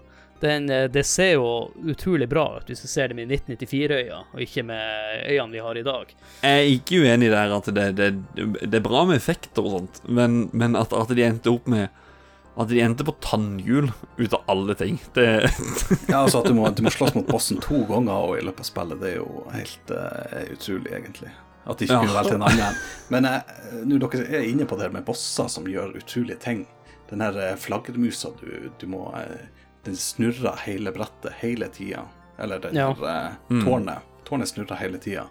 Den, eh, det ser jo utrolig bra ut hvis du ser det med 1994-øyne, og ikke med øynene vi har i dag. Jeg er ikke uenig der at det, det, det er bra med effekter og sånt, men, men at, at de endte opp med At de endte på tannhjul ut av alle ting. Det Ja, altså At du må, du må slåss mot bossen to ganger og i løpet av spillet, det er jo helt uh, utrolig, egentlig. At de ikke Ja. kunne valgt en annen. Men eh, nå dere er inne på det med bosser som gjør utrolige ting. Den her eh, flaggermusa du, du må Den snurrer hele brettet hele tida. Eller det Ja. her Mm. tårnet. Tårnet snurrer hele tida.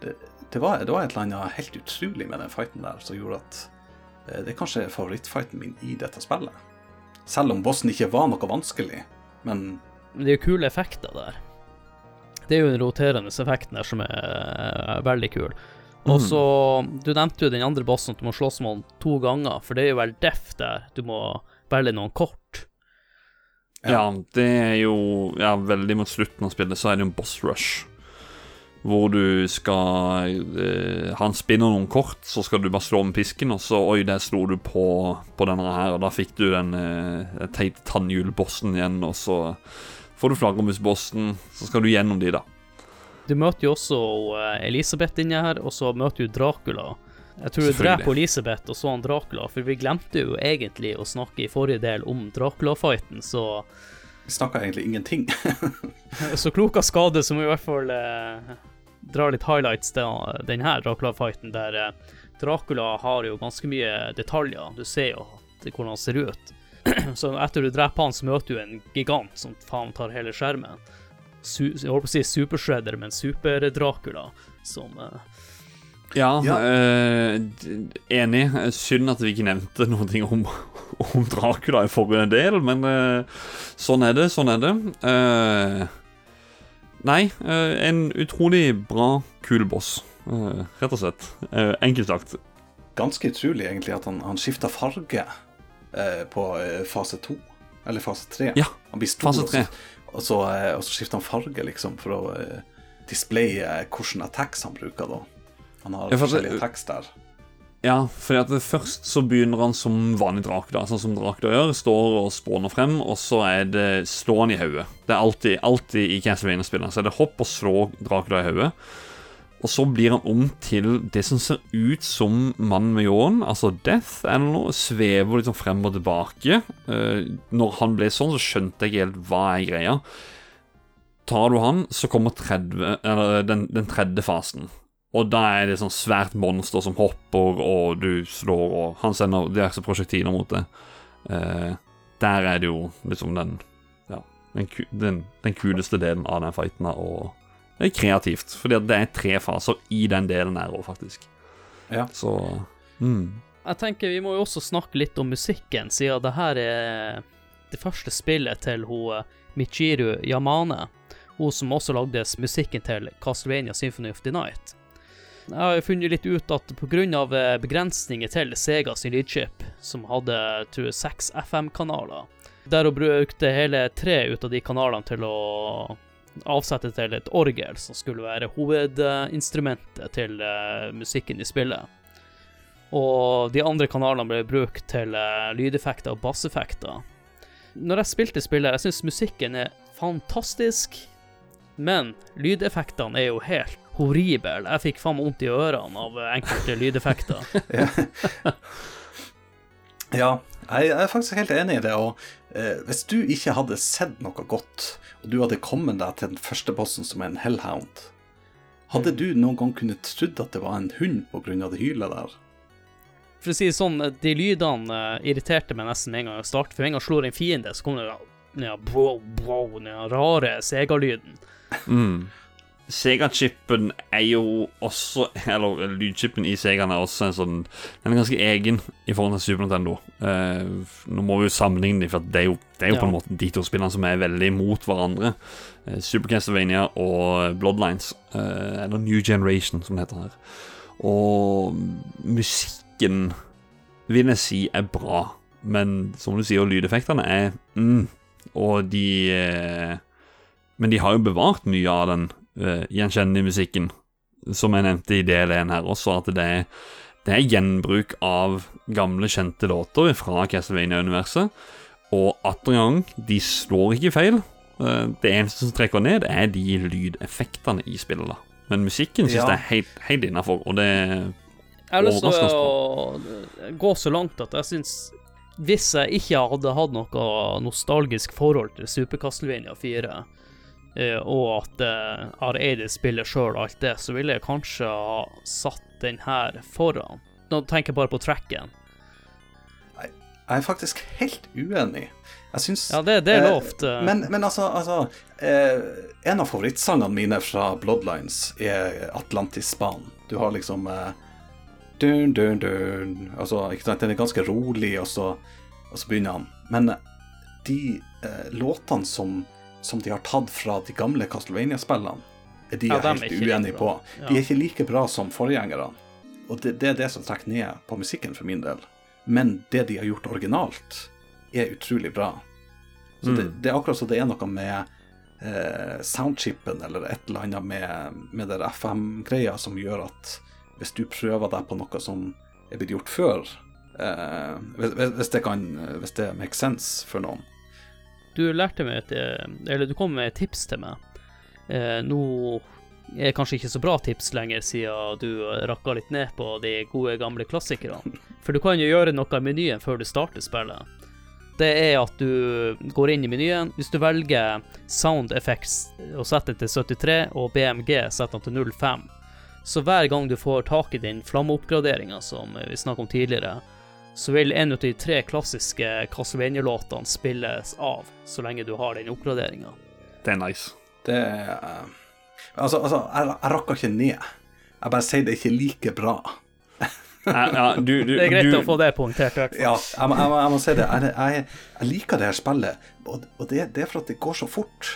Det, det, var, det var et eller annet helt utrolig med den fighten der som gjorde at det er kanskje favorittfighten min i dette spillet. Selv om bossen ikke var noe vanskelig. Men det er jo kule effekter der. Det er jo den roterende effekten der som er eh, veldig kul. Og så Du nevnte jo den andre bossen at du må slåss med han to ganger, for det er jo vel deff der. Du må velge noen kort. Ja, det er jo ja, Veldig mot slutten av spillet så er det jo en boss rush. Hvor du skal eh, Han spinner noen kort, så skal du bare slå med pisken, og så Oi, der slo du på, på denne her, og da fikk du den eh, teite tannhjulbossen igjen, og så får du flaggermusbossen, så skal du gjennom de, da. Du møter jo også eh, Elisabeth inni her, og så møter du Dracula. Jeg tror du dreper Elisabeth og så han Dracula, for vi glemte jo egentlig å snakke i forrige del om Dracula-fighten, så snakka egentlig ingenting. Så klok av skade så må vi i hvert fall eh, dra litt highlights til denne Dracula-fighten, der eh, Dracula har jo ganske mye detaljer. Du ser jo hvordan han ser ut. så etter du dreper han, så møter du en gigant som faen tar hele skjermen. Su jeg holdt på å si Super-Shredder, men Super-Dracula, som eh, Ja, Ja. Øh, enig. Synd at vi ikke nevnte noe om, om Dracula i forrige del, men eh, sånn er det, sånn er det. Eh, nei, eh, en utrolig bra, kul boss, rett og slett. Enkelt sagt. Ganske utrolig egentlig at han, han skifta farge på fase to. Eller fase tre. Ja, han blir stor, fase tre. Og så, og så, skifter han farge, liksom, for å displaye hvilke attacks han bruker, da. Han har Ja, forskjellige attacks der. Ja, at først så begynner han som vanlig Dracula, sånn som Dracula gjør. Står og spåner frem, og så er det slå han i hodet. Det er alltid, alltid i Castlevania-spillene. Så er det hopp og slå Dracula i hodet. Og så blir han om til det som ser ut som mannen med ljåen, altså Death eller noe. Svever liksom frem og tilbake. Eh, når han ble sånn, så skjønte jeg ikke helt hva er greia. Tar du han, så kommer 30, eller den, den tredje fasen. Og da er det sånn svært monster som hopper, og du slår, og han sender diverse prosjektiler mot det. Eh, der er det jo liksom den Ja, den, den, den kuleste delen av den fighten, og det er kreativt, fordi det er tre faser i den delen her òg, faktisk. Ja. Så mm. Jeg tenker vi må jo også snakke litt om musikken, siden det her er det første spillet til hun eh, Michiru Yamane. Hun som også lagde musikken til Castlevania Symphony of the Night. Jeg har funnet litt ut at pga. begrensninger til Sega sin lydchip, som hadde tror jeg, seks FM-kanaler, der hun brukte hele tre ut av de kanalene til å avsette til et orgel, som skulle være hovedinstrumentet til eh, musikken i spillet. Og de andre kanalene ble brukt til eh, lydeffekter og basseffekter. Når jeg spilte spillet, jeg syns musikken er fantastisk. Men lydeffektene er jo helt horrible. Jeg fikk faen meg vondt i ørene av enkelte lydeffekter. Ja, jeg er faktisk helt enig i det. Og eh, hvis du ikke hadde sett noe godt, og du hadde kommet deg til den første bossen som er en hellhound, hadde du noen gang kunnet trodd at det var en hund pga. det hylet der? For å si det sånn, de lydene eh, irriterte meg nesten med en gang jeg startet. For en gang jeg slår en fiende, så kommer det ja, den rare segalyden. Mm. Sega-chipen er jo også Eller lydchipen i Segaen er også en sånn Den er ganske egen i forhold til Super Nintendo. Eh, nå må vi jo sammenligne dem, for det er jo, det er jo på en måte de to spillene som er veldig mot hverandre. Eh, Super Castlevania og Bloodlines. Eh, eller New Generation, som det heter her. Og musikken vil jeg si er bra, men som du sier, lydeffektene er mm, Og de Men de har jo bevart mye av den uh, gjenkjennelig musikken, som jeg nevnte i del 1 her også, at det er, det er gjenbruk av gamle, kjente låter fra Castlevania-universet. Og atter en gang, de slår ikke feil. Uh, det eneste som trekker ned, er de lydeffektene i spillet. da. Men musikken syns Ja. jeg er helt, helt innafor, og det Jeg har lyst til å gå så langt at jeg syns Hvis jeg ikke hadde hatt noe nostalgisk forhold til Super Castlevania 4, eh, og at Areide spiller sjøl alt det, så ville jeg kanskje ha satt den her foran. Nå tenker jeg bare på tracken. Jeg er faktisk helt uenig. Jeg syns Ja, det, det er Eh, lovt. eh. Men, men altså, altså eh, En av favorittsangene mine fra Bloodlines er Atlantis-banen. Du har liksom eh, dun, dun, dun. Altså, ikke sant? Den er ganske rolig, og så, og så begynner han. Men de eh, låtene som, som de har tatt fra de gamle Castlevania-spillene, er de Ja, er helt er uenige på. De er ikke like bra som forgjengerne. Og det, det er det som trekker ned på musikken for min del. Men det de har gjort originalt, er utrolig bra. Så det, det er akkurat som det er noe med eh, soundchipen eller et eller annet med, med det FM-greia som gjør at hvis du prøver deg på noe som er blitt gjort før eh, hvis, hvis, det kan, hvis det makes sense for noen Du lærte meg et eh, Eller du kom med et tips til meg. Eh, nå er kanskje ikke så bra tips lenger, siden du rakka litt ned på de gode, gamle klassikerne. For du kan jo gjøre noe i menyen før du starter spillet. Det er at du går inn i menyen. Hvis du velger Sound Effects og setter den til 73, og BMG setter den til 05, så hver gang du får tak i den flammeoppgraderinga som vi snakket om tidligere, så vil en av de tre klassiske Castlevania-låtene spilles av, så lenge du har den oppgraderinga. Det er nice. Det er eh, Altså, altså jeg, jeg rakker ikke ned. Jeg bare sier det er ikke like bra. Ja, ja, du, du, Det er greit du, å få det poengtert. Ja, jeg, jeg, jeg må si det. Jeg, jeg, jeg liker det her spillet, og, og det, det er for at det går så fort.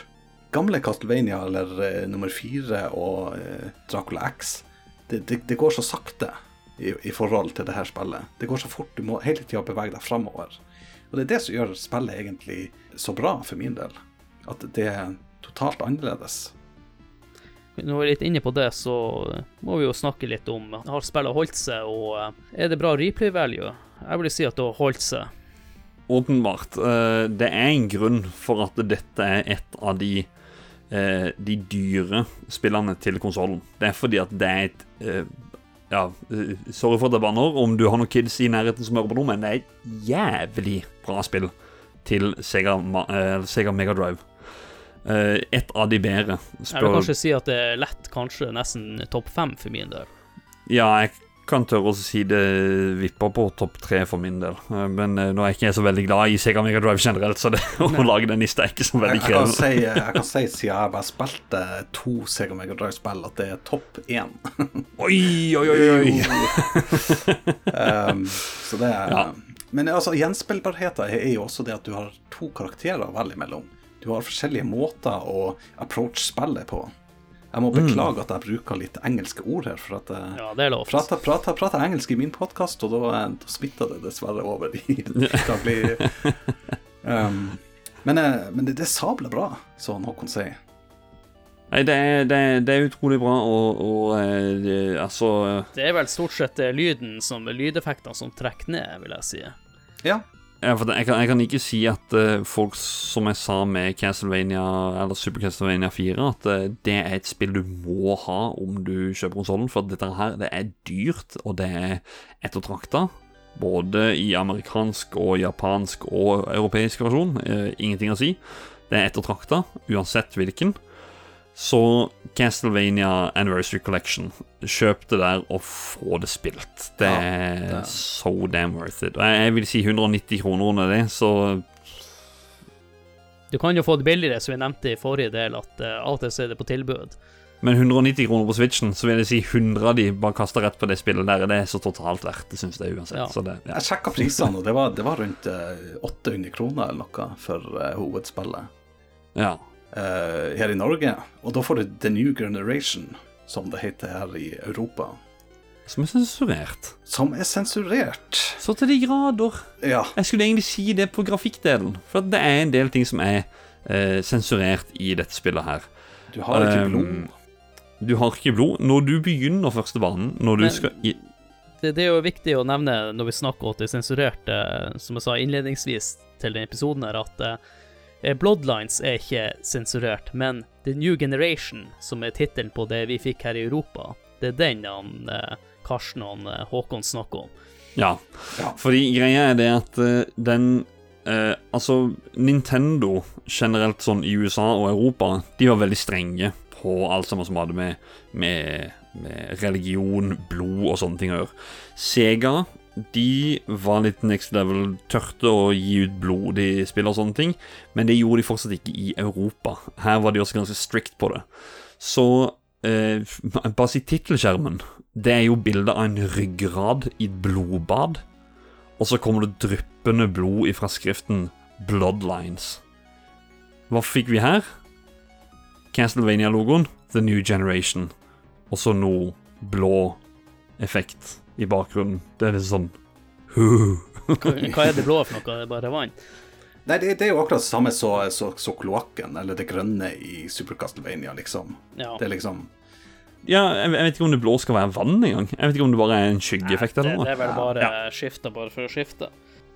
Gamle Castlevania, eller uh, nummer fire og uh, Dracula X, det, det, det går så sakte i, i forhold til det her spillet. Det går så fort, du må hele tida bevege deg framover. Og det er det som gjør spillet egentlig så bra for min del. At det er totalt annerledes. Når vi er litt inne på det, så må vi jo snakke litt om Har spillet holdt seg, og eh, er det bra replay value? Jeg vil si at det har holdt seg. Åpenbart. eh, det er en grunn for at dette er et av de eh, de dyre spillene til konsollen. Det er fordi at det er et Ja, eh, sorry for at jeg banner om du har noen kids i nærheten som hører på nå, men det er et jævlig bra spill til Sega, eh, Sega Mega Drive. Eh, et av de bedre. Jeg vil kanskje si at det er lett, kanskje nesten topp fem for min del. Ja, jeg kan tørre å si det vipper på topp tre for min del. Eh, Men eh, nå er jeg ikke så veldig glad i Sega Mega Drive generelt, så det å lage den lista er ikke så veldig krevende. Jeg, jeg kan si, siden jeg bare spilte to Sega Mega Drive-spill, at det er topp én. Oi, oi, oi, oi. um, så det er Ja. Men altså, gjenspillbarheten er jo også det at du har to karakterer å velge mellom. Du har forskjellige måter å approach spillet på. Jeg må beklage at jeg bruker litt engelske ord her, for at jeg Ja, det er lov. prater, prater, prater engelsk i min podkast, og da, da smitter det dessverre over i daglig um, Men, eh, men det, det er sabla bra, som Håkon sier. Nei, det er, det, er, det er utrolig bra, og, og eh, det, altså Det er vel stort sett eh, lyden som lydeffektene som trekker ned, vil jeg si. Ja. Ja, for jeg kan, jeg kan ikke si at uh, folk, som jeg sa med Castlevania eller Super Castlevania 4, at uh, det er et spill du må ha om du kjøper konsollen, for dette her det er dyrt, og det er ettertrakta. Både i amerikansk og japansk og europeisk versjon. Uh, ingenting å si. Det er ettertrakta, uansett hvilken. Så Castlevania Anniversary Collection. Kjøp det der og få det spilt. Det Ja, er det er- so damn worth it. Og jeg vil si 190 kroner under det, så Du kan jo få det billigere, som vi nevnte i forrige del, at eh, av og til er det på tilbud. Men 190 kroner på Switchen, så vil jeg si 100 av de bare kaster rett på det spillet der. Det er så totalt verdt det, syns jeg uansett. Ja. Så det, ja. Jeg sjekka prisene, og det var, det var rundt eh, 800 kroner eller noe for eh, hovedspillet ja. Eh, her i Norge. Og da får du The New Generation, som det heter her i Europa, Som er sensurert. som er sensurert. Så til de grader. Ja. Jeg skulle egentlig si det på grafikkdelen, for det er en del ting som er uh, sensurert i dette spillet her. Du har ikke Um, blod. Du har ikke blod. Når du begynner første banen, når du Men- skal i, Det, det er jo viktig å nevne når vi snakker om at det er sensurert, eh, som jeg sa innledningsvis til denne episoden her, at eh, Bloodlines er ikke sensurert, men The New Generation, som er tittelen på det vi fikk her i Europa, det er den han eh, Karsten og han, eh, Håkon snakker om. Ja. Fordi greia er det at eh, den eh, Altså, Nintendo generelt sånn i USA og Europa, de var veldig strenge på alt sammen som hadde med, med, med religion, blod og sånne ting å gjøre. Sega de var litt next level, tørte å gi ut blod i spill og sånne ting, men det gjorde de fortsatt ikke i Europa. Her var de også ganske strict på det. Så eh, bare si tittelskjermen. Det er jo bilde av en ryggrad i et blodbad. Og så kommer det dryppende blod ifra skriften Bloodlines. Hva fikk vi her? Castlevania-logoen, The New Generation. Og så noe blå effekt i bakgrunnen. Det er litt sånn Hva, hva er det blå for noe? Det er bare vann? Nei, det, det er jo akkurat det samme som så, så kloakken, eller det grønne i Super Castlevania, liksom. Ja. Det er liksom Ja, jeg, jeg vet ikke om det blå skal være vann engang. Jeg vet ikke om det bare er en skyggeeffekt det, eller noe. det er vel bare Ja. skifte bare for å skifte.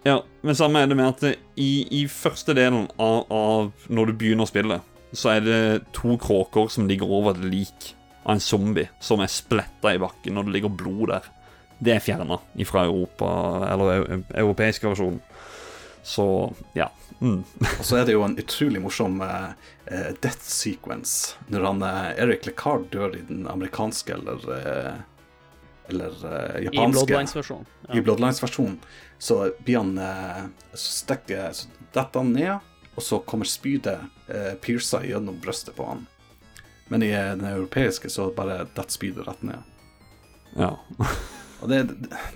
Ja, men samme er det med at i, i første delen av, av når du begynner å spille, så er det to kråker som ligger over et lik av en zombie som er spletta i bakken, og det ligger blod der. Det er fjerna fra Europa, eller eu- europeisk versjon. Så ja. Mm. Og så er det jo en utrolig morsom eh, eh, death sequence når han uh, Eric LeCard dør i den amerikanske eller uh, eller japanske. I Bloodlines-versjonen. I Bloodlines-versjonen så blir han Så stikker så detter han ned, og så kommer spydet uh, pierca gjennom brystet på han. Men i den europeiske så bare detter spydet rett ned. ja. Og det,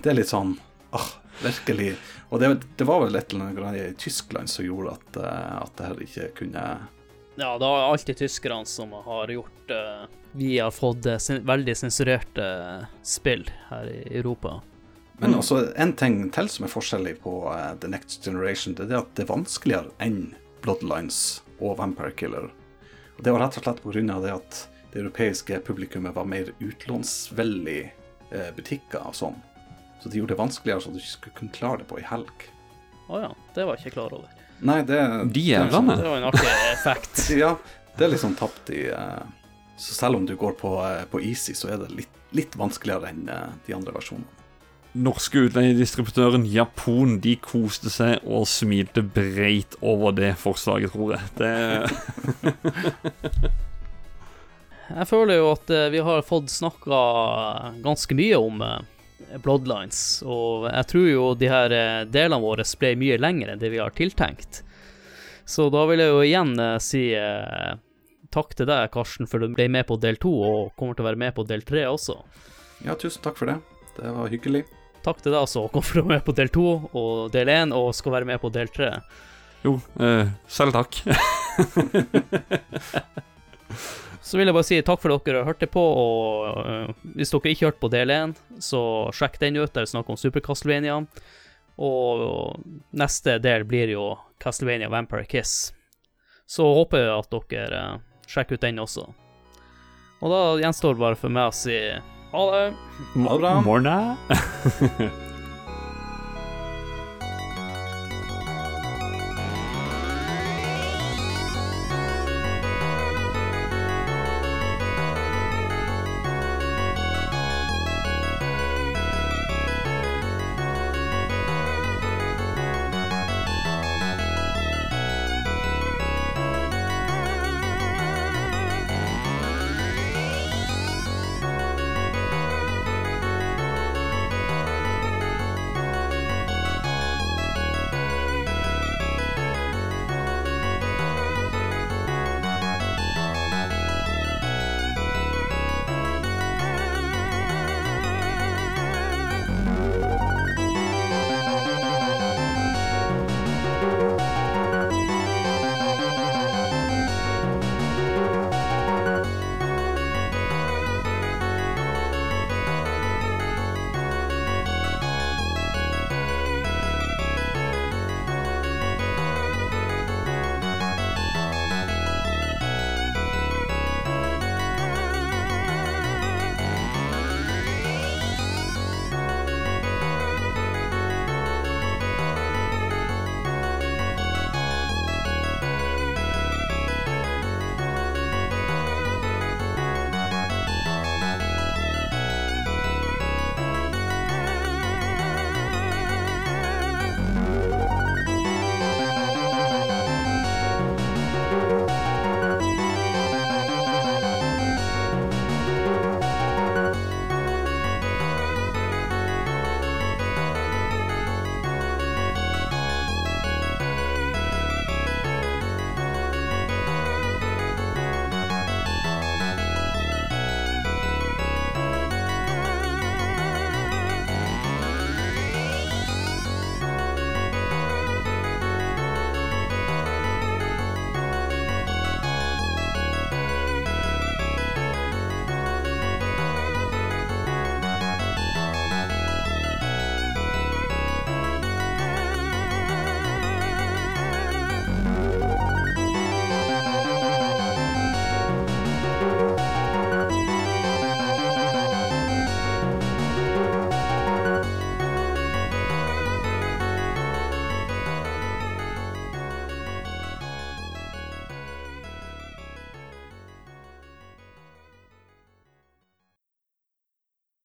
det er litt sånn åh, virkelig Og det, det var vel et eller annet greie i Tyskland som gjorde at, eh, at det her ikke kunne Ja, det er alltid tyskerne som har gjort uh, Vi har fått eh, sen veldig sensurerte spill her i Europa. Men også en ting til som er forskjellig på uh, The Next Generation, det er at det er vanskeligere enn Bloodlines og Vampire Killer. Og det var rett og slett pga. det at det europeiske publikummet var mer utlånsvillig butikker og sånn. Så de gjorde det vanskeligere så du ikke skulle kunne klare det på ei helg. Å ja, det var jeg ikke klar over. Nei, det De det er jævlene. Det var en artig effekt. Ja, det er liksom tapt i eh, Så selv om du går på, eh, på Easy, så er det litt, litt vanskeligere enn eh, de andre versjonene. Norske utleiedistributøren Japon de koste seg og smilte breit over det forslaget, tror jeg. Det Jeg føler jo at eh, vi har fått snakka ganske mye om eh, Bloodlines, og jeg tror jo de her eh, delene våre ble mye lengre enn det vi har tiltenkt. Så da vil jeg jo igjen si takk til deg, Karsten, for du ble med på del to, og kommer til å være med på del tre også. Ja, tusen takk for det. Det var hyggelig. Takk til deg også, kom for å være med på del to og del én, og skal være med på del tre. Jo, eh, selv takk. Så vil jeg bare si takk for at dere hørte på, og uh, hvis dere ikke hørte på del 1, så sjekk den ut, der vi er snakk om Super Castlevania. Og neste del blir jo Castlevania Vampire Kiss. Så håper jeg at dere uh, sjekker ut den også. Og da gjenstår det bare for meg å si ha det. Ha det bra. Morna.